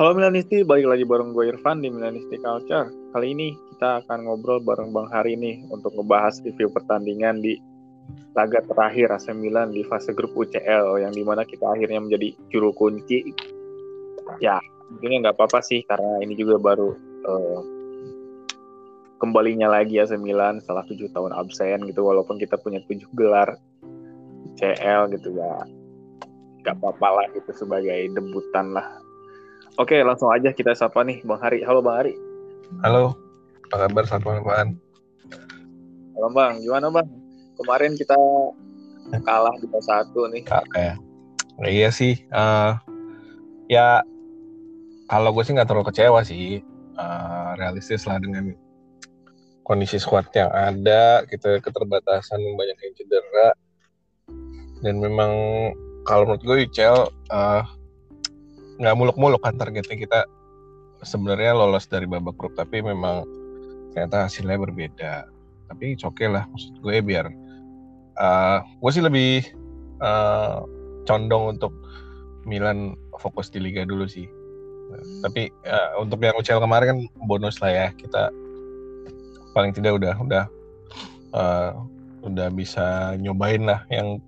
Halo Milanisti, balik lagi bareng gue Irfan di Milanisti Culture. Kali ini kita akan ngobrol bareng Bang Hari nih untuk ngebahas review pertandingan di laga terakhir AC Milan di fase grup UCL yang di mana kita akhirnya menjadi juru kunci. Ya, mungkin nggak apa-apa sih karena ini juga baru uh, kembalinya lagi AC Milan setelah tujuh tahun absen gitu walaupun kita punya tujuh gelar UCL gitu ya nggak apa-apa lah gitu sebagai debutan lah Oke, langsung aja kita sapa nih Bang Hari. Halo Bang Hari. Halo, apa kabar selamat malam? Halo Bang, gimana Bang? Kemarin kita kalah di satu nih. Kakak ya. Nah, iya sih, uh, ya kalau gue sih nggak terlalu kecewa sih, uh, realistis lah dengan kondisi squad yang ada, kita keterbatasan banyak yang cedera, dan memang kalau menurut gue UCL uh, nggak muluk-muluk kan targetnya kita sebenarnya lolos dari babak grup tapi memang ternyata hasilnya berbeda. Tapi oke okay lah maksud gue biar uh, gue sih lebih uh, condong untuk Milan fokus di Liga dulu sih. Tapi uh, untuk yang UCL kemarin kan bonus lah ya kita paling tidak udah udah uh, udah bisa nyobain lah yang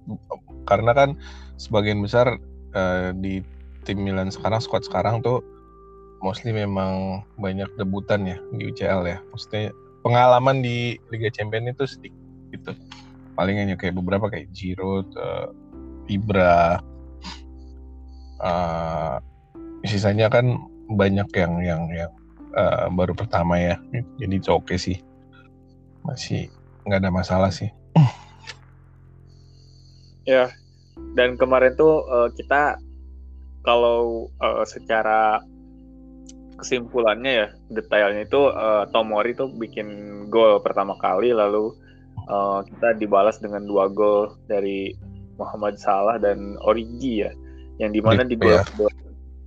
karena kan sebagian besar uh, di tim Milan sekarang squad sekarang tuh mostly memang banyak debutan ya di UCL ya. Maksudnya pengalaman di Liga Champions itu sedikit gitu. Paling hanya kayak beberapa kayak Giroud, uh, Ibra, uh, sisanya kan banyak yang yang yang uh, baru pertama ya. Jadi oke okay sih, masih nggak ada masalah sih. Ya, dan kemarin tuh uh, kita kalau uh, secara kesimpulannya ya detailnya itu uh, Tomori tuh bikin gol pertama kali lalu uh, kita dibalas dengan dua gol dari Muhammad Salah dan Origi ya yang di mana di gol ya.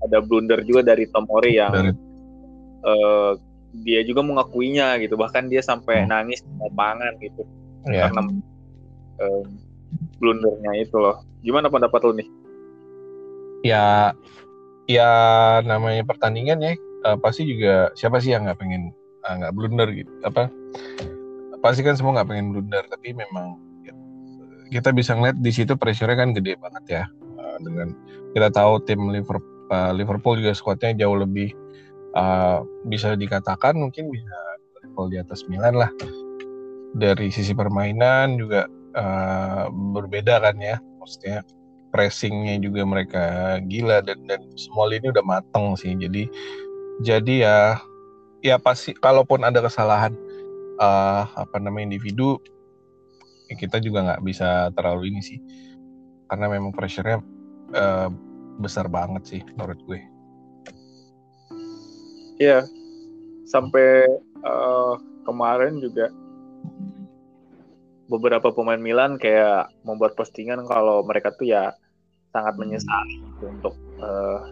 ada blunder juga dari Tomori yang dari... uh, dia juga mengakuinya gitu bahkan dia sampai hmm. nangis di lapangan gitu yeah. karena uh, blundernya itu loh gimana pendapat lo nih ya ya namanya pertandingan ya uh, pasti juga siapa sih yang nggak pengen eh, nggak uh, blunder gitu apa? Pasti kan semua nggak pengen blunder tapi memang ya, kita bisa ngeliat di situ pressure kan gede banget ya uh, dengan kita tahu tim Liverpool, uh, Liverpool juga skuadnya jauh lebih uh, bisa dikatakan mungkin bisa level di atas Milan lah. Dari sisi permainan juga uh, berbeda kan ya maksudnya pressingnya juga mereka gila dan dan semua ini udah mateng sih. Jadi jadi ya ya pasti kalaupun ada kesalahan uh, apa namanya individu ya kita juga nggak bisa terlalu ini sih. Karena memang pressure-nya uh, besar banget sih menurut gue. Iya, sampai uh, kemarin juga beberapa pemain Milan kayak membuat postingan kalau mereka tuh ya sangat menyesali untuk uh,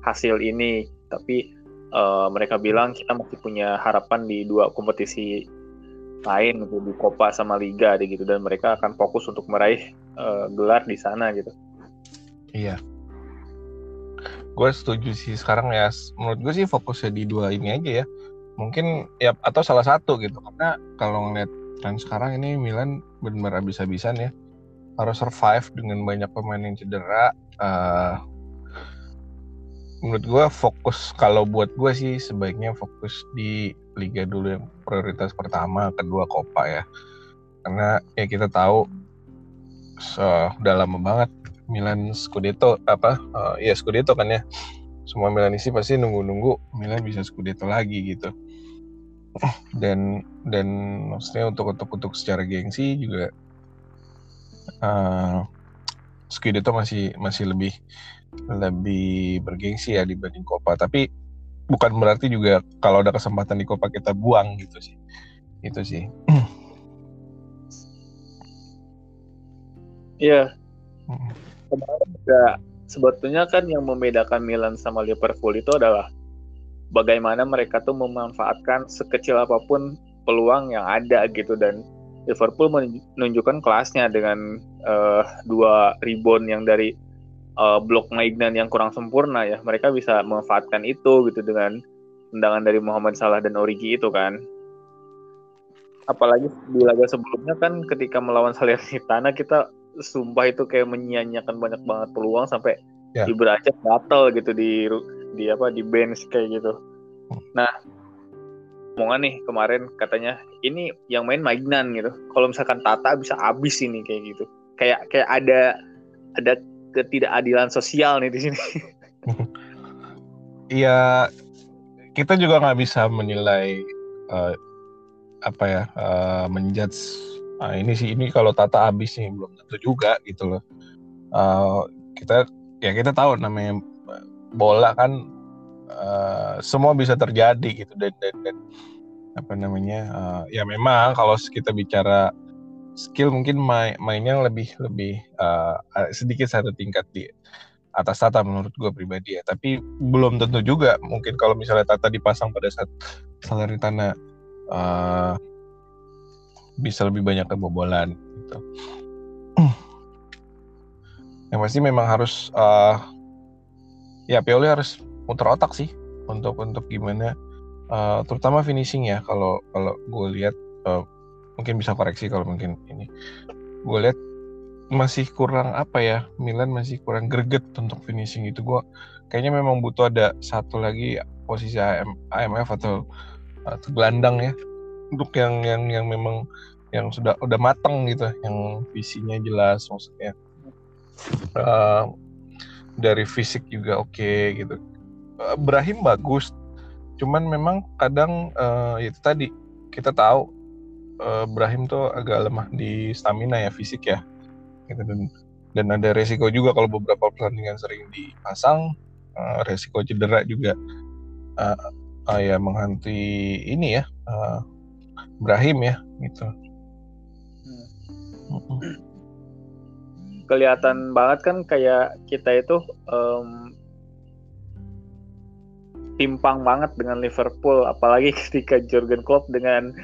hasil ini tapi uh, mereka bilang kita masih punya harapan di dua kompetisi lain gitu di Copa sama Liga gitu dan mereka akan fokus untuk meraih uh, gelar di sana gitu. Iya. Gue setuju sih sekarang ya menurut gue sih fokusnya di dua ini aja ya. Mungkin ya atau salah satu gitu karena kalau ngeliat tren sekarang ini Milan benar-benar habis-habisan ya harus survive dengan banyak pemain yang cedera. Uh, menurut gue fokus kalau buat gue sih sebaiknya fokus di liga dulu yang prioritas pertama, kedua Copa ya. Karena ya kita tahu so, udah lama banget Milan Scudetto apa uh, ya Scudetto kan ya. Semua Milanisti pasti nunggu-nunggu Milan bisa Scudetto lagi gitu. Dan dan maksudnya untuk untuk untuk secara gengsi juga uh, itu masih masih lebih lebih bergengsi ya dibanding Copa. Tapi bukan berarti juga kalau ada kesempatan di Copa kita buang gitu sih. Itu sih. Iya. Kemarin juga sebetulnya kan yang membedakan Milan sama Liverpool itu adalah bagaimana mereka tuh memanfaatkan sekecil apa pun peluang yang ada gitu dan Liverpool menunjukkan kelasnya dengan uh, dua rebound yang dari uh, blok Maignan yang kurang sempurna ya mereka bisa memanfaatkan itu gitu dengan tendangan dari Muhammad Salah dan Origi itu kan apalagi di laga sebelumnya kan ketika melawan Salernitana kita sumpah itu kayak menyia-nyiakan banyak banget peluang sampai yeah. Ibra batal gitu di di apa di bench kayak gitu. Nah, omongan nih kemarin katanya ini yang main Magnan gitu. Kalau misalkan Tata bisa habis ini kayak gitu. Kayak kayak ada ada ketidakadilan sosial nih di sini. Iya, kita juga nggak bisa menilai uh, apa ya uh, menjudge uh, ini sih ini kalau Tata habis nih belum tentu juga gitu loh. Uh, kita ya kita tahu namanya bola kan uh, semua bisa terjadi gitu. Dan dan, dan apa namanya uh, ya memang kalau kita bicara skill mungkin main, mainnya lebih lebih uh, sedikit satu tingkat di atas Tata menurut gue pribadi ya. Tapi belum tentu juga mungkin kalau misalnya Tata dipasang pada saat Salernitana uh, bisa lebih banyak kebobolan gitu. Yang pasti memang harus uh, ya Pioli harus muter otak sih untuk untuk gimana uh, terutama finishing ya. Kalau kalau gue lihat uh, mungkin bisa koreksi kalau mungkin ini. Gue lihat masih kurang apa ya Milan masih kurang greget untuk finishing itu. Gue kayaknya memang butuh ada satu lagi posisi AM, AMF atau atau gelandang ya. Untuk yang yang yang memang yang sudah udah matang gitu yang visinya jelas maksudnya. Uh, dari fisik juga oke okay, gitu Brahim bagus cuman memang kadang uh, itu tadi kita tahu uh, Brahim tuh agak lemah di stamina ya fisik ya gitu dan dan ada resiko juga kalau beberapa pertandingan sering dipasang uh, resiko cedera juga uh, uh, ya menghantui ini ya uh, Brahim ya gitu. Hmm. Kelihatan banget kan kayak kita itu um, timpang banget dengan Liverpool apalagi ketika Jurgen Klopp dengan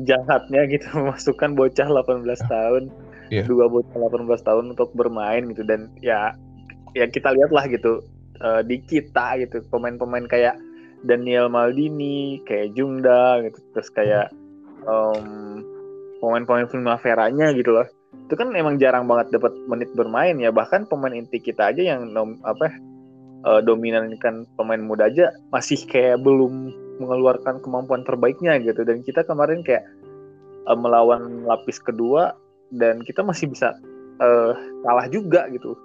jahatnya gitu memasukkan bocah 18 tahun yeah. dua bocah 18 tahun untuk bermain gitu. Dan ya ya kita lihat lah gitu uh, di kita gitu pemain-pemain kayak Daniel Maldini kayak Jungda gitu terus kayak um, pemain-pemain Primavera-nya gitu loh. Itu kan emang jarang banget dapat menit bermain ya bahkan pemain inti kita aja yang nom, apa uh, dominan kan pemain muda aja masih kayak belum mengeluarkan kemampuan terbaiknya gitu dan kita kemarin kayak uh, melawan lapis kedua dan kita masih bisa uh, kalah juga gitu.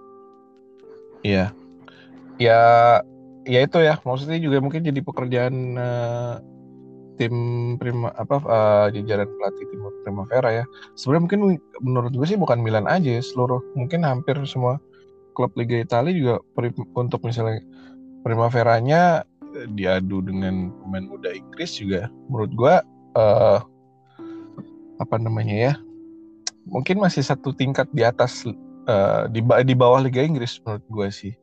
Iya. Ya ya itu ya, maksudnya juga mungkin jadi pekerjaan uh, tim prima apa uh, jajaran pelatih tim Primavera ya. Sebenarnya mungkin menurut gue sih bukan Milan aja, seluruh mungkin hampir semua klub Liga Italia juga untuk misalnya Primaveranya diadu dengan pemain muda Inggris juga. Menurut gue uh, apa namanya ya mungkin masih satu tingkat di atas uh, di di bawah Liga Inggris menurut gue sih.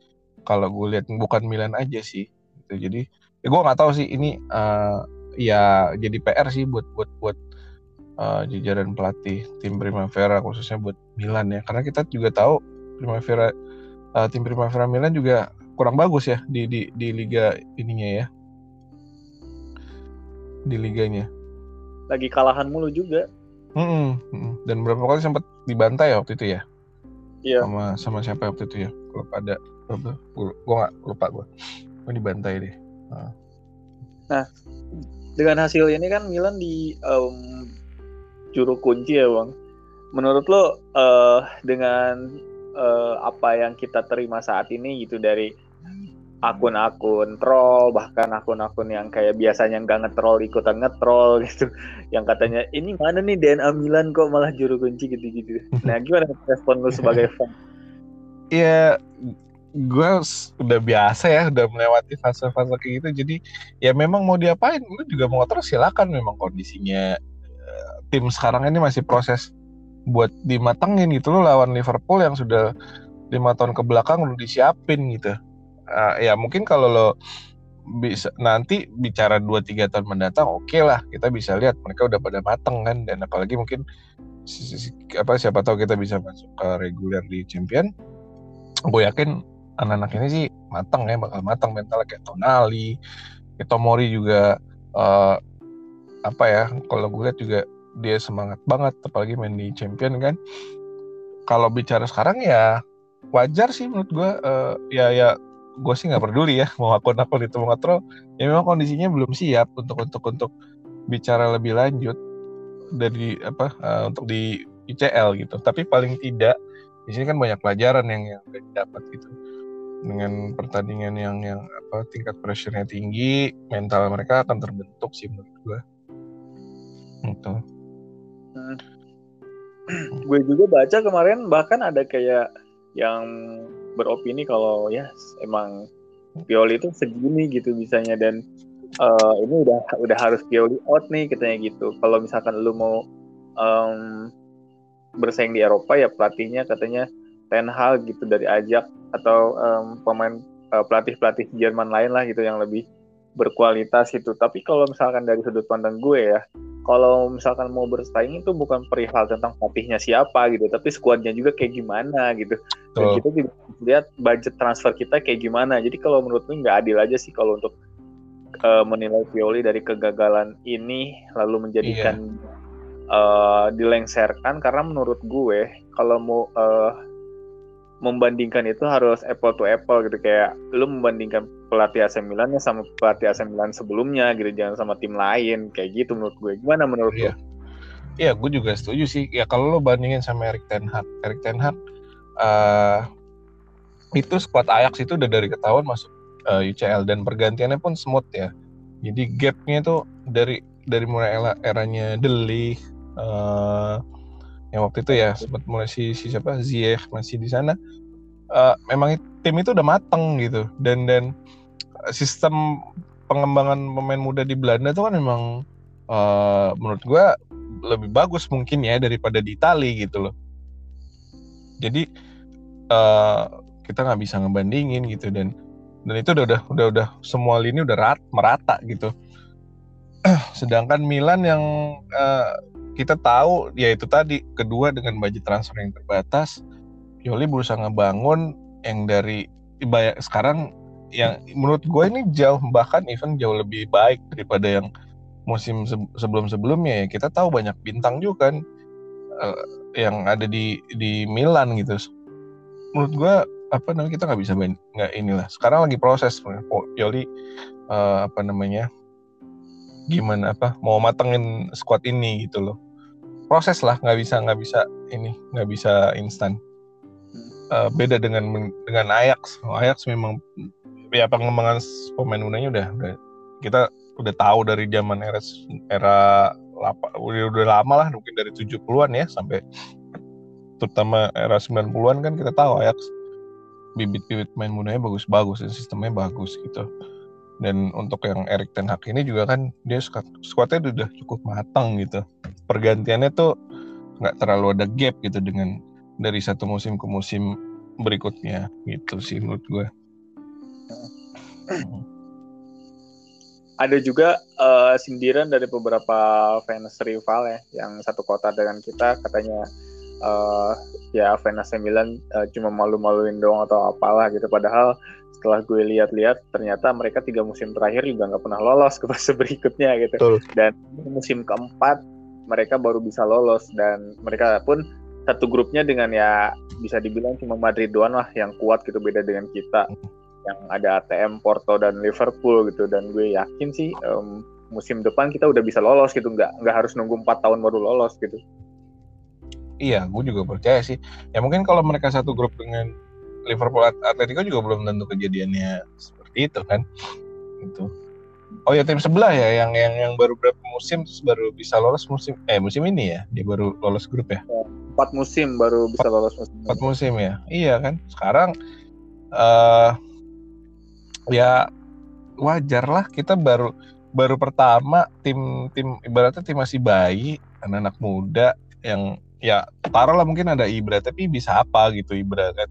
Kalau gue lihat bukan Milan aja sih. Gitu. jadi ya gue nggak tahu sih ini uh, ya jadi PR sih buat buat buat uh, jajaran pelatih tim Primavera khususnya buat Milan ya. Karena kita juga tahu Primavera uh, tim Primavera Milan juga kurang bagus ya di di di liga ininya ya di liganya lagi kalahan mulu juga Hmm, dan berapa kali sempat dibantai ya waktu itu ya? Iya. Sama sama siapa waktu itu ya? Kalau ada gue gue gak lupa gue. Gue dibantai deh. Nah. nah, dengan hasil ini kan Milan di um, juru kunci ya bang. Menurut lo uh, dengan uh, apa yang kita terima saat ini gitu dari akun-akun troll bahkan akun-akun yang kayak biasanya nggak ngetrol ikutan ngetrol gitu. Yang katanya ini mana nih DNA Milan kok malah juru kunci? gitu-gitu. Nah gimana respon lu sebagai fan? Iya gue udah biasa ya udah melewati fase-fase kayak gitu. Jadi ya memang mau diapain lu juga mau terus silakan. Memang kondisinya uh, tim sekarang ini masih proses buat dimatengin gitu lo lawan Liverpool yang sudah lima tahun ke belakang udah disiapin gitu. Uh, ya mungkin kalau lo bisa nanti bicara 2-3 tahun mendatang oke okay lah kita bisa lihat mereka udah pada mateng kan dan apalagi mungkin apa siapa tahu kita bisa masuk ke reguler di champion. Gue yakin anak-anak ini sih matang ya bakal matang mental kayak Tonali, Tomori juga uh, apa ya kalau gue lihat juga dia semangat banget apalagi main di champion kan. Kalau bicara sekarang ya wajar sih menurut gue uh, ya ya gue sih nggak peduli ya mau akun-akun itu mau ngetrol ya memang kondisinya belum siap untuk untuk untuk bicara lebih lanjut dari apa uh, untuk di ICL gitu. Tapi paling tidak di sini kan banyak pelajaran yang yang didapat gitu. Dengan pertandingan yang yang apa tingkat pressure-nya tinggi mental mereka akan terbentuk sih menurut gue itu hmm. gue juga baca kemarin bahkan ada kayak yang beropini kalau ya emang Pioli itu segini gitu bisanya dan uh, ini udah udah harus Pioli out nih katanya gitu. Kalau misalkan lu mau um, bersaing di Eropa ya pelatihnya katanya Ten Hag gitu dari Ajak atau um, pemain uh, pelatih-pelatih Jerman lain lah gitu yang lebih berkualitas itu. Tapi kalau misalkan dari sudut pandang gue ya, kalau misalkan mau bersaing itu bukan perihal tentang pelatihnya siapa gitu, tapi skuadnya juga kayak gimana gitu. Dan kita juga lihat budget transfer kita kayak gimana. Jadi kalau menurut gue nggak adil aja sih kalau untuk uh, menilai Pioli dari kegagalan ini lalu menjadikan iya. uh, dilengserkan karena menurut gue kalau mau uh, membandingkan itu harus apple to apple gitu kayak lu membandingkan pelatih AC Milan ya sama pelatih AC Milan sebelumnya gitu jangan sama tim lain kayak gitu menurut gue gimana menurut iya. Iya, gue juga setuju sih. Ya kalau lo bandingin sama Erik Ten Hag, Erik Ten Hag uh, itu squad Ajax itu udah dari ketahuan masuk uh, eh, UCL dan pergantiannya pun smooth ya. Jadi gapnya itu dari dari mulai era, eranya Deli uh, yang waktu itu ya sempat mulai si, si siapa Ziyech masih di sana. Uh, memang tim itu udah mateng gitu dan dan sistem pengembangan pemain muda di Belanda itu kan memang uh, menurut gue lebih bagus mungkin ya daripada di Itali gitu loh. Jadi uh, kita nggak bisa ngebandingin gitu dan dan itu udah udah udah udah semua lini udah rat, merata gitu. Sedangkan Milan yang uh, kita tahu ya itu tadi kedua dengan budget transfer yang terbatas, Pioli berusaha ngebangun yang dari sekarang yang menurut gue ini jauh bahkan even jauh lebih baik daripada yang musim sebelum-sebelumnya ya. Kita tahu banyak bintang juga kan uh, yang ada di di Milan gitu. Menurut gue apa namanya kita nggak bisa nggak inilah. Sekarang lagi proses Pioli uh, apa namanya gimana apa mau matengin squad ini gitu loh proses lah nggak bisa nggak bisa ini nggak bisa instan uh, beda dengan dengan Ajax Ajax memang ya pengembangan pemain mudanya udah, udah kita udah tahu dari zaman era era lapa, udah, udah lama lah mungkin dari 70-an ya sampai terutama era 90-an kan kita tahu Ajax bibit-bibit main mudanya bagus-bagus dan sistemnya bagus gitu. Dan untuk yang Erik Ten Hag ini juga kan dia skuadnya udah cukup matang gitu. Pergantiannya tuh nggak terlalu ada gap gitu dengan dari satu musim ke musim berikutnya gitu sih menurut gue. Ada juga uh, sindiran dari beberapa fans rival ya, yang satu kota dengan kita katanya uh, ya fans Milan uh, cuma malu-maluin doang atau apalah gitu. Padahal setelah gue lihat-lihat ternyata mereka tiga musim terakhir juga nggak pernah lolos ke fase berikutnya gitu. Betul. Dan musim keempat mereka baru bisa lolos. Dan mereka pun satu grupnya dengan ya bisa dibilang cuma Madrid doang lah yang kuat gitu beda dengan kita. Yang ada ATM Porto dan Liverpool gitu. Dan gue yakin sih um, musim depan kita udah bisa lolos gitu. Nggak nggak harus nunggu empat tahun baru lolos gitu. Iya gue juga percaya sih. Ya mungkin kalau mereka satu grup dengan Liverpool Atletico juga belum tentu kejadiannya seperti itu kan? Itu oh ya tim sebelah ya yang yang yang baru berapa musim terus baru bisa lolos musim eh musim ini ya? Dia baru lolos grup ya, ya empat musim baru bisa lolos musim empat musim ya? Iya kan? Sekarang uh, ya wajar lah kita baru baru pertama tim tim ibaratnya tim masih bayi anak-anak muda yang ya taruh lah mungkin ada Ibra tapi bisa apa gitu Ibra kan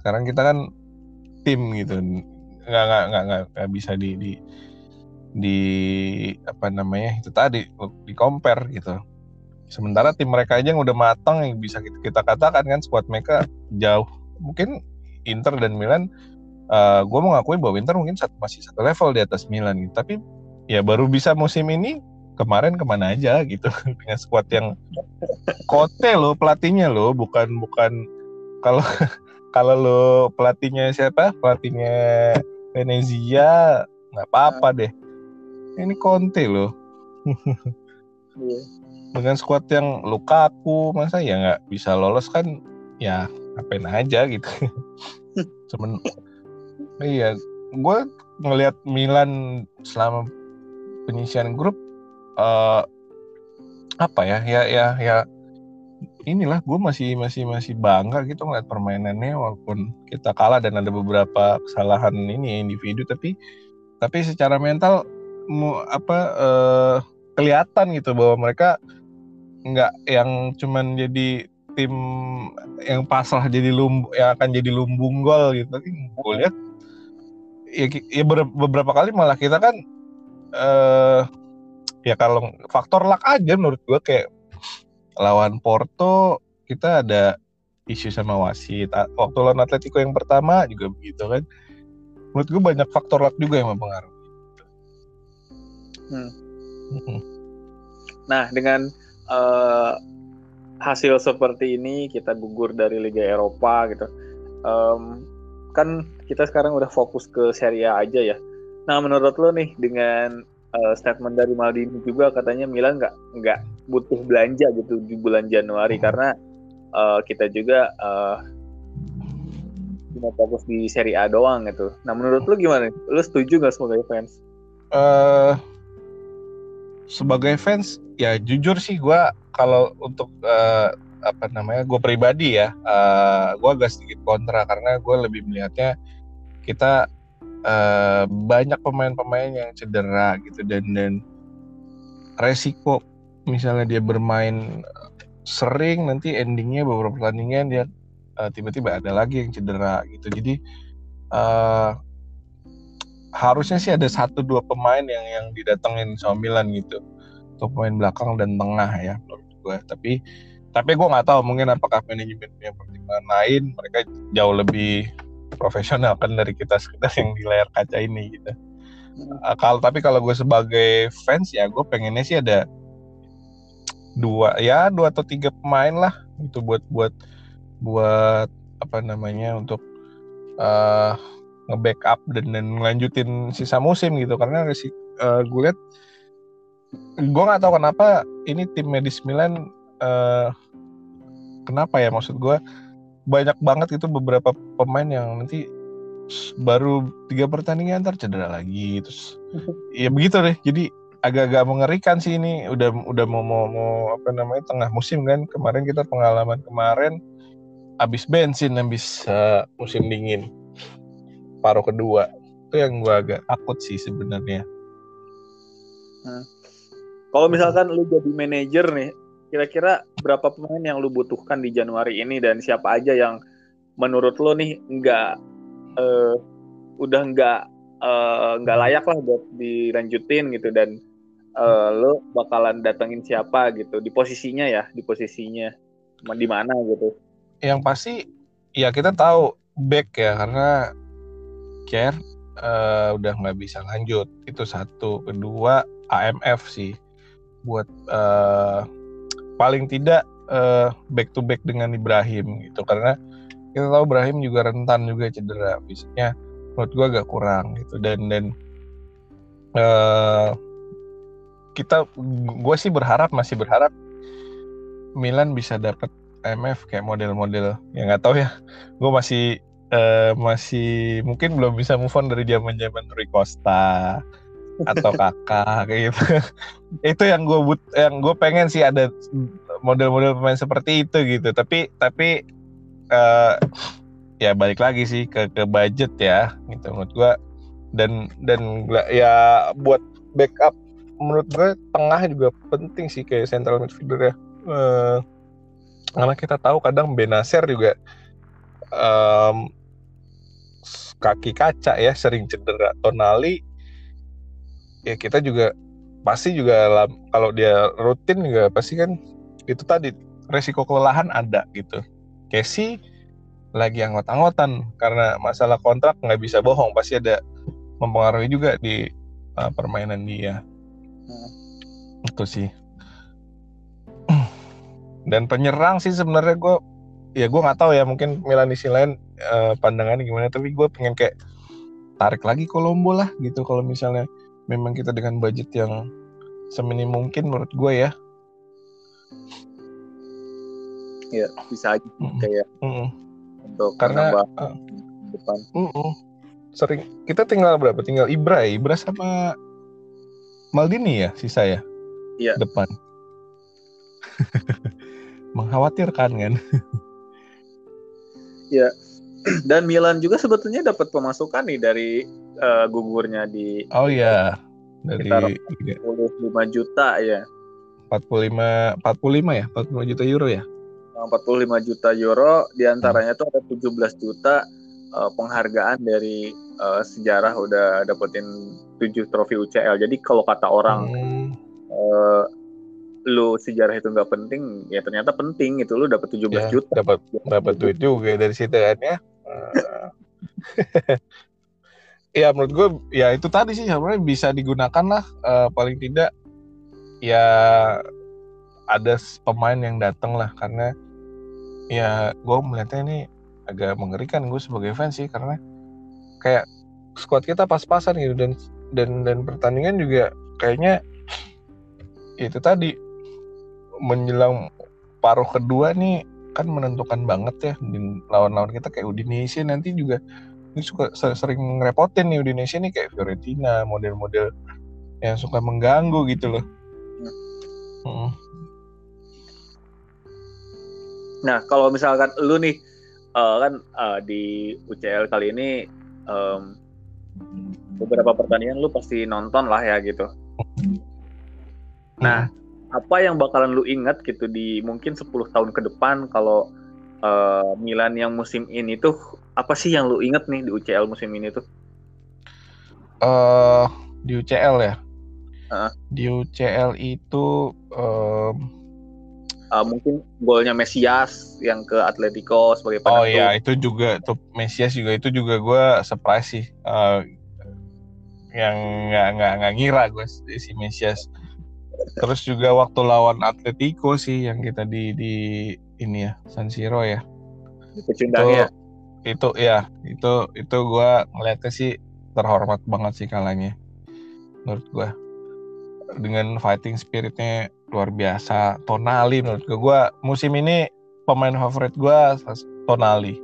sekarang kita kan tim gitu. Nggak nggak nggak nggak bisa di, di di apa namanya itu tadi di compare gitu. Sementara tim mereka aja yang udah matang yang bisa kita, katakan kan squad mereka jauh. Mungkin Inter dan Milan uh, gue mau ngakuin bahwa Inter mungkin satu, masih satu level di atas Milan gitu. Tapi ya baru bisa musim ini kemarin ke mana aja gitu. Dengan squad yang kote lo pelatihnya lo bukan bukan kalau kalau lo pelatihnya siapa? Pelatihnya Venezia? Nggak apa-apa nah. deh. Ini Conte lo yeah. dengan squad yang Lukaku masa ya nggak bisa lolos kan? Ya ngapain aja gitu. Cuman iya gue ngelihat Milan selama penyisian grup uh, apa ya? Ya ya ya inilah gue masih masih masih bangga gitu ngeliat permainannya walaupun kita kalah dan ada beberapa kesalahan ini individu tapi tapi secara mental mu, apa uh, kelihatan gitu bahwa mereka nggak yang cuman jadi tim yang pasrah jadi lumbu yang akan jadi lumbung gol gitu tapi gue lihat ya, ya beberapa kali malah kita kan uh, ya kalau faktor luck aja menurut gue kayak lawan Porto kita ada isu sama wasit. Waktu lawan Atletico yang pertama juga begitu kan. Menurut gue banyak faktor luck juga yang mempengaruhi. Hmm. hmm. nah dengan uh, hasil seperti ini kita gugur dari Liga Eropa gitu. Um, kan kita sekarang udah fokus ke Serie A aja ya. Nah menurut lo nih dengan uh, statement dari Maldini juga katanya Milan nggak nggak butuh belanja gitu di bulan Januari hmm. karena uh, kita juga uh, cuma fokus di Serie A doang gitu. Nah menurut lu gimana? Lu setuju nggak sebagai fans? Uh, sebagai fans ya jujur sih gue kalau untuk uh, apa namanya gue pribadi ya uh, gue agak sedikit kontra karena gue lebih melihatnya kita uh, banyak pemain-pemain yang cedera gitu dan dan resiko misalnya dia bermain sering nanti endingnya beberapa pertandingan dia uh, tiba-tiba ada lagi yang cedera gitu. Jadi uh, harusnya sih ada satu dua pemain yang yang didatengin sama Milan gitu. Untuk pemain belakang dan tengah ya menurut gue tapi tapi gue nggak tahu mungkin apakah manajemen punya pertimbangan lain. Mereka jauh lebih profesional kan dari kita sekedar yang di layar kaca ini gitu. Uh, kalau tapi kalau gue sebagai fans ya gue pengennya sih ada dua ya dua atau tiga pemain lah itu buat buat buat apa namanya untuk uh, nge-backup dan dan ngelanjutin sisa musim gitu. Karena uh, eh, gue lihat gue nggak tahu kenapa ini tim medis Milan uh, kenapa ya maksud gue banyak banget itu beberapa pemain yang nanti baru tiga pertandingan ntar cedera lagi terus ya begitu deh. Jadi agak-agak mengerikan sih ini. Udah udah mau, mau mau apa namanya tengah musim kan. Kemarin kita pengalaman kemarin habis bensin habis uh, musim dingin. Paruh kedua. Itu yang gua agak takut sih sebenarnya. Hmm. Kalau misalkan lu jadi manajer nih, kira-kira berapa pemain yang lu butuhkan di Januari ini? Dan siapa aja yang menurut lu nih nggak uh, udah nggak uh, nggak layak lah buat dilanjutin gitu. Dan uh, lu bakalan datengin siapa gitu. Di posisinya ya di posisinya. Di mana gitu. Yang pasti ya kita tahu back ya karena care uh, udah nggak bisa lanjut. Itu satu. Kedua AMF sih. Buat uh, paling tidak uh, back to back dengan Ibrahim gitu. Karena kita tahu Ibrahim juga rentan juga cedera. Fisiknya menurut gue agak kurang gitu. Dan dan uh, kita gue sih berharap masih berharap Milan bisa dapat MF kayak model-model yang nggak tahu ya. Gue masih uh, masih mungkin belum bisa move on dari zaman zaman Rui Costa atau kakak kayak gitu. Itu yang gue but yang gue pengen sih ada model-model pemain seperti itu gitu. Tapi tapi uh, ya balik lagi sih ke ke budget ya gitu menurut gue dan dan ya buat backup menurut gue tengah juga penting sih kayak central midfielder ya. Uh, karena kita tahu kadang Benacer juga um, kaki kaca ya sering cedera. Tonali ya kita juga pasti juga kalau dia rutin juga pasti kan itu tadi resiko kelelahan ada gitu. Casey lagi anggot-anggotan karena masalah kontrak nggak bisa bohong. Pasti ada mempengaruhi juga di uh, permainan dia hmm. itu sih dan penyerang sih sebenarnya gue ya gue nggak tahu ya mungkin Milanisi lain uh, pandangannya gimana tapi gue pengen kayak tarik lagi Kolombo lah gitu kalau misalnya memang kita dengan budget yang seminim mungkin menurut gue ya ya bisa aja mm -mm. kayak mm -mm. untuk karena uh, depan mm -mm. sering kita tinggal berapa tinggal Ibra ya Ibra sama Maldini ya sisa ya? Iya. Depan. Mengkhawatirkan kan? Ya dan Milan juga sebetulnya dapat pemasukan nih dari uh, gugurnya di oh iya dari 45 juta ya 45 45 ya? 45 juta euro ya? 45 juta euro di antaranya hmm. tuh ada 17 juta uh, penghargaan dari uh, sejarah udah dapetin 7 trofi UCL jadi kalau kata orang hmm. uh, lu sejarah itu nggak penting ya ternyata penting itu lu dapat 17 ya, juta. dapat dapat duit juga dari situ kan ya. Ya menurut gue ya itu tadi sih sebenarnya bisa digunakan lah uh, paling tidak. Ya ada pemain yang datang lah karena ya gue melihatnya ini agak mengerikan gue sebagai fans sih karena kayak squad kita pas-pasan gitu dan dan dan pertandingan juga kayaknya itu tadi menjelang paruh kedua nih kan menentukan banget ya lawan-lawan kita kayak Udinese nanti juga ini suka sering ngerepotin nih Udinese nih kayak Fiorentina model-model yang suka mengganggu gitu loh. Hmm. Nah kalau misalkan lu nih uh, kan uh, di UCL kali ini um, beberapa pertandingan lu pasti nonton lah ya gitu. Nah apa yang bakalan lu ingat gitu di mungkin 10 tahun ke depan kalau uh, Milan yang musim ini tuh apa sih yang lu inget nih di UCL musim ini tuh? Uh, di UCL ya. Uh. Di UCL itu um... uh, mungkin golnya Mesias yang ke Atletico sebagai penentu. Oh iya, itu juga tuh Mesias juga itu juga gue surprise sih. Uh, yang nggak nggak nggak ngira gue si Mesias Terus juga waktu lawan Atletico sih yang kita di di ini ya San Siro ya. Itu ya. Itu ya, itu itu gue ngeliatnya sih terhormat banget sih kalahnya. Menurut gue dengan fighting spiritnya luar biasa. Tonali menurut gue, gue musim ini pemain favorit gue Tonali.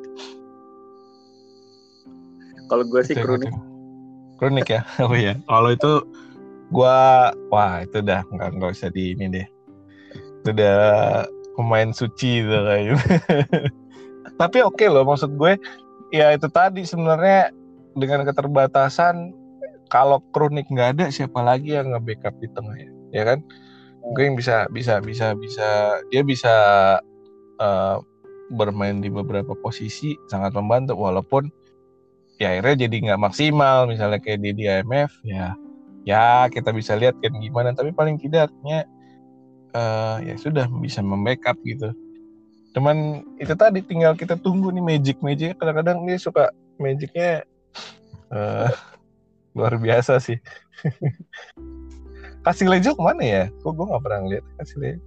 Kalau gue sih Kronik. Kronik ya, oh iya. Kalau itu gua wah itu udah nggak nggak usah di ini deh. Itu udah pemain suci itu kayak tapi oke okay loh maksud gue. Ya itu tadi sebenarnya dengan keterbatasan kalau kronik nggak ada siapa lagi yang nge-backup di tengah ya? Ya kan gue yang bisa bisa bisa bisa. Dia bisa uh, bermain di beberapa posisi sangat membantu. Walaupun ya akhirnya jadi nggak maksimal. Misalnya kayak di, IMF ya ya kita bisa lihat kan gimana. Tapi paling tidaknya uh, ya sudah bisa membackup gitu. Cuman itu tadi tinggal kita tunggu nih magic magic kadang-kadang dia suka magicnya uh, luar biasa sih kasih lejo ke mana ya kok gue nggak pernah lihat kasih lejo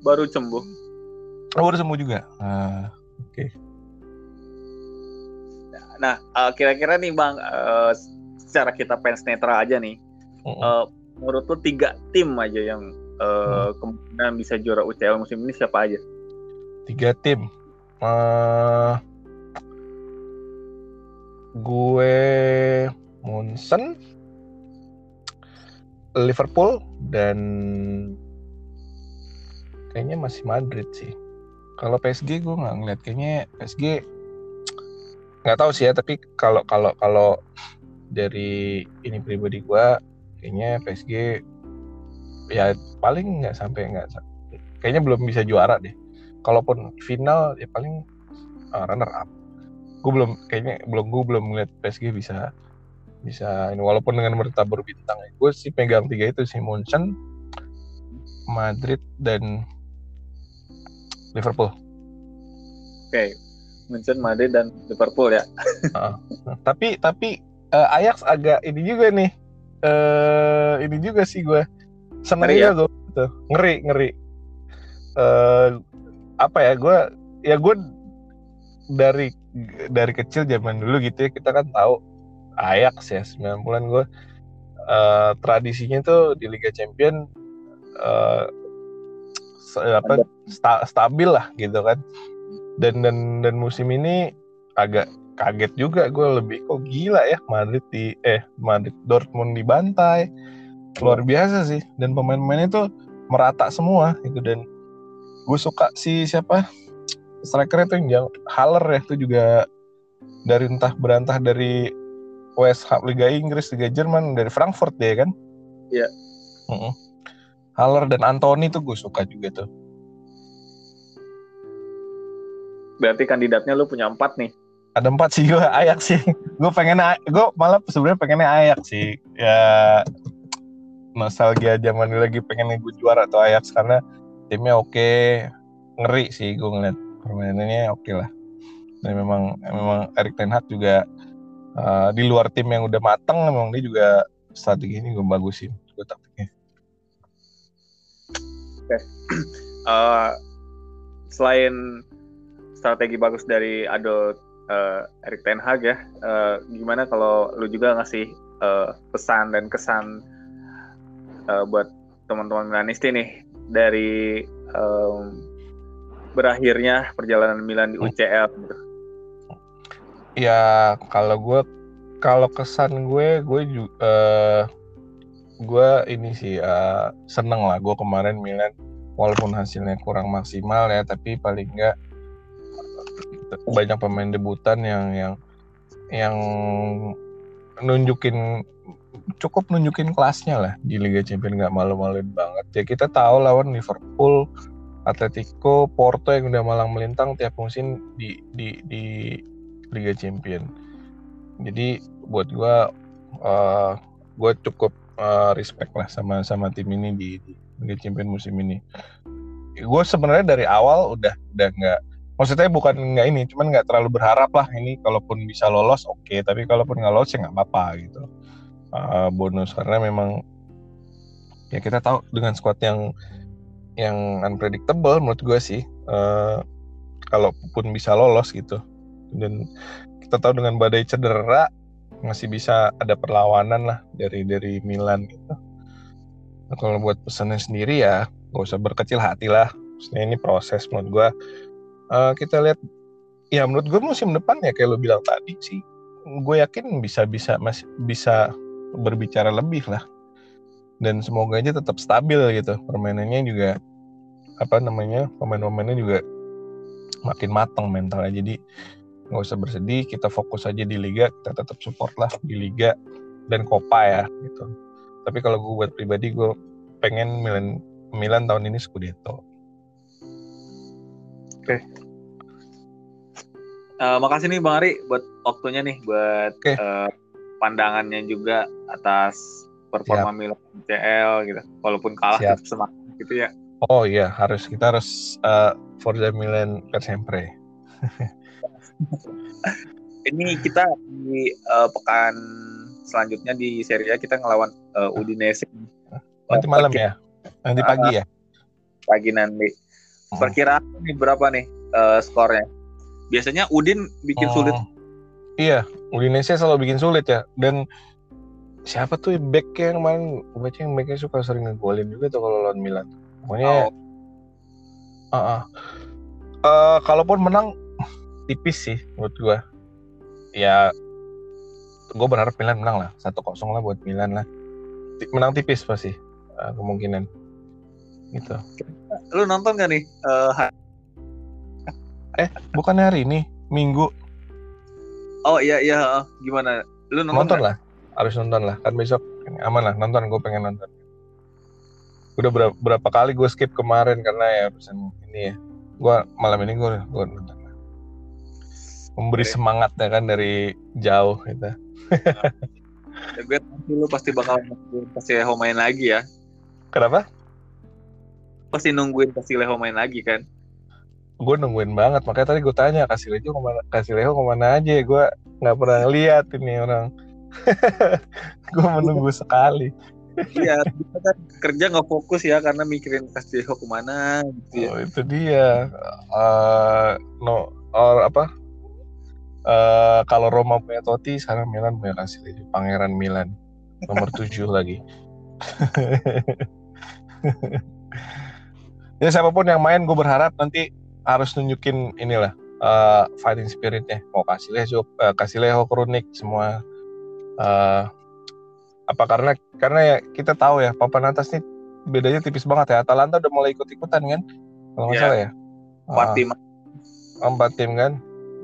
baru sembuh oh, baru sembuh juga uh, oke okay. nah uh, kira-kira nih bang uh, secara kita fans netral aja nih Uh, menurut lo tiga tim aja yang uh, hmm. kemungkinan bisa juara UCL musim ini siapa aja? Tiga tim. Uh, gue Munson, Liverpool dan kayaknya masih Madrid sih. Kalau PSG gue nggak ngeliat. Kayaknya PSG nggak tahu sih ya tapi kalau kalau kalau dari ini pribadi gue kayaknya PSG ya paling nggak sampai nggak kayaknya belum bisa juara deh. Kalaupun final ya paling uh, runner up. Gue belum kayaknya belum gue belum ngeliat PSG bisa bisa ini walaupun dengan bertabur bintang gue sih pegang tiga itu sih Munchen Madrid dan Liverpool oke okay. Munchen, Madrid dan Liverpool ya. uh, tapi tapi uh, Ajax agak ini juga nih. Uh, ini juga sih gue seneng ya? gue gitu. ngeri ngeri. Uh, apa ya gue ya gue dari dari kecil zaman dulu gitu ya kita kan tahu Ajax ya 90-an gue uh, tradisinya tuh di Liga Champion uh, apa sta, stabil lah gitu kan. Dan dan dan musim ini agak kaget juga gue lebih kok gila ya Madrid di eh Madrid Dortmund dibantai. Luar biasa sih. Dan pemain-pemainnya tuh merata semua itu dan gue suka si siapa? Striker itu yang Haller ya itu juga dari entah berantah dari West Ham Liga Inggris Liga Jerman dari Frankfurt dia kan? Iya. Mm -mm. Haller dan Anthony tuh gue suka juga tuh. Berarti kandidatnya lu punya empat nih. Ada empat sih gue ayak sih. Gue pengen gue malah sebenarnya pengennya ayak sih. Ya nostalgia zaman lagi pengen gue juara atau ayak karena timnya oke. Ngeri sih gue ngeliat permainannya oke okay lah. Dan memang memang Erik Ten Hag juga uh, di luar tim yang udah mateng memang dia juga strategi ini gue bagusin gue taktiknya oke okay. uh, selain strategi bagus dari Ado uh, Erik Ten Hag ya uh, gimana kalau lu juga ngasih uh, pesan dan kesan uh, buat teman-teman Milanisti nih dari um, berakhirnya perjalanan Milan di hmm. UCL gitu? Ya kalau gue kalau kesan gue gue juga uh, gue ini sih uh, seneng lah. Gue kemarin Milan walaupun hasilnya kurang maksimal ya tapi paling enggak banyak pemain debutan yang yang yang nunjukin cukup nunjukin kelasnya lah di Liga Champions nggak malu-maluin banget. Ya kita tahu lawan Liverpool Atletico, Porto yang udah malang melintang tiap musim di di di Liga Champion. Jadi buat gue uh, gue cukup uh, respect lah sama sama tim ini di, di Liga Champion musim ini. Gue sebenarnya dari awal udah udah nggak maksudnya bukan nggak ini, cuman nggak terlalu berharap lah ini kalaupun bisa lolos oke, okay. tapi kalaupun nggak lolos ya nggak apa-apa gitu. Uh, bonus karena memang ya kita tahu dengan squad yang yang unpredictable menurut gue sih uh, kalaupun bisa lolos gitu dan kita tahu dengan badai cedera masih bisa ada perlawanan lah dari dari Milan gitu. Nah, kalau buat pesannya sendiri ya gak usah berkecil hati lah. Maksudnya ini proses menurut gue uh, kita lihat ya menurut gue musim depan ya kayak lo bilang tadi sih gue yakin bisa bisa masih bisa berbicara lebih lah. Dan semoga aja tetap stabil gitu permainannya juga apa namanya pemain-pemainnya juga makin matang mentalnya. Jadi nggak usah bersedih kita fokus aja di liga kita tetap support lah di liga dan Copa ya gitu tapi kalau gue buat pribadi gue pengen Milan Milan tahun ini Scudetto oke okay. uh, eh, makasih nih Bang Ari buat waktunya nih buat okay. uh, eh, pandangannya juga atas performa Siap. Milan CL gitu walaupun kalah Siap. tetap semangat gitu ya Oh iya, harus kita harus uh, Forza Milan per sempre. Ini kita di uh, pekan selanjutnya di Serie A kita ngelawan uh, Udinese. Nanti malam ya? Nanti pagi ya? Pagi nanti. Hmm. Perkiraan nih berapa nih uh, skornya? Biasanya Udin bikin oh. sulit. Iya, Udinese selalu bikin sulit ya. Dan siapa tuh back yang kemarin baca yang backnya suka sering ngegolin juga tuh kalau lawan Milan pokoknya oh. uh, uh. Uh, kalaupun menang tipis sih menurut gua. Ya gue berharap Milan menang lah. Satu kosong lah buat Milan lah. Menang tipis pasti uh, kemungkinan. Gitu. Lu nonton gak nih uh, eh bukan hari ini? Minggu? Oh iya iya gimana? Lu nonton, nonton lah. Harus nonton lah. Kan besok aman lah. Nonton gue pengen nonton. Udah berapa, berapa kali gue skip kemarin karena ya pesan ini ya. Gue malam ini gue gue nonton memberi okay. semangat ya kan dari jauh gitu. Ya, gue nanti lu pasti bakal nungguin pasti Leho main lagi ya. Kenapa? Pasti nungguin pasti Leho main lagi kan. Gue nungguin banget makanya tadi gue tanya kasih Leho ke mana kasih Leho ke mana aja? Gue nggak pernah lihat ini orang. Gue menunggu sekali. Iya kita kan kerja nggak fokus ya karena mikirin Castillo ke mana gitu ya. oh itu dia. Uh, no or apa uh, kalau Roma punya Totti sekarang Milan punya kasih Leho Pangeran Milan. Nomor tujuh lagi. Ya siapa pun yang main gue berharap nanti harus nunjukin inilah uh, fighting spiritnya. Mau kasih Leho uh, kasih Leho kronik semua. Uh, apa karena karena ya kita tahu ya papan atas nih bedanya tipis banget ya. Atalanta udah mulai ikut ikutan kan? Kalau nggak yeah. salah ya? Empat uh, tim. Empat tim kan?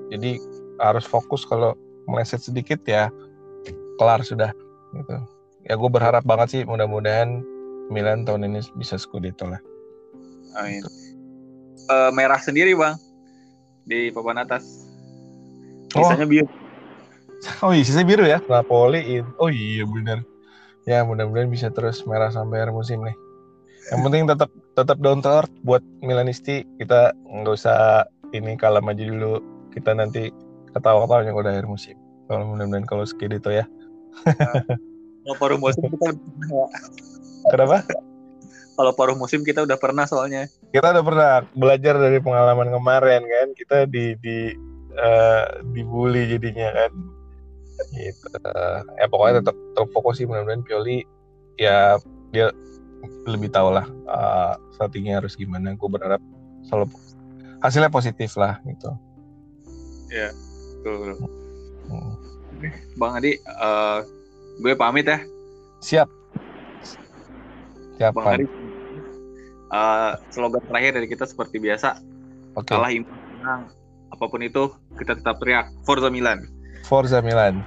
Jadi harus fokus kalau meleset sedikit ya kelar sudah gitu ya gue berharap banget sih mudah-mudahan Milan tahun ini bisa Scudetto lah Amin. Uh, merah sendiri bang di papan atas. Sisanya oh. biru. Oh iya, sisanya biru ya. Napoli. Oh iya benar. Ya mudah-mudahan bisa terus merah sampai akhir musim nih. Yang penting tetap tetap down to earth buat Milanisti. Kita nggak usah ini kalah maju dulu. Kita nanti ketawa-ketawa yang udah akhir musim. Kalau mudah-mudahan kalau itu ya. Kalau paruh musim kita Kenapa? kalau paruh musim kita udah pernah soalnya. Kita udah pernah belajar dari pengalaman kemarin kan. Kita di di uh, dibully jadinya kan. Gitu. Ya pokoknya tetap terfokus sih mudah-mudahan Pioli ya dia lebih tahu lah uh, strateginya harus gimana. Gue berharap selalu hasilnya positif lah gitu. Ya, betul. Hmm. Bang Adi, uh, gue pamit ya. Siap. Siap. Bang Adi, uh, slogan terakhir dari kita seperti biasa okay. kalah imbang apa pun itu kita tetap teriak Forza Milan Forza Milan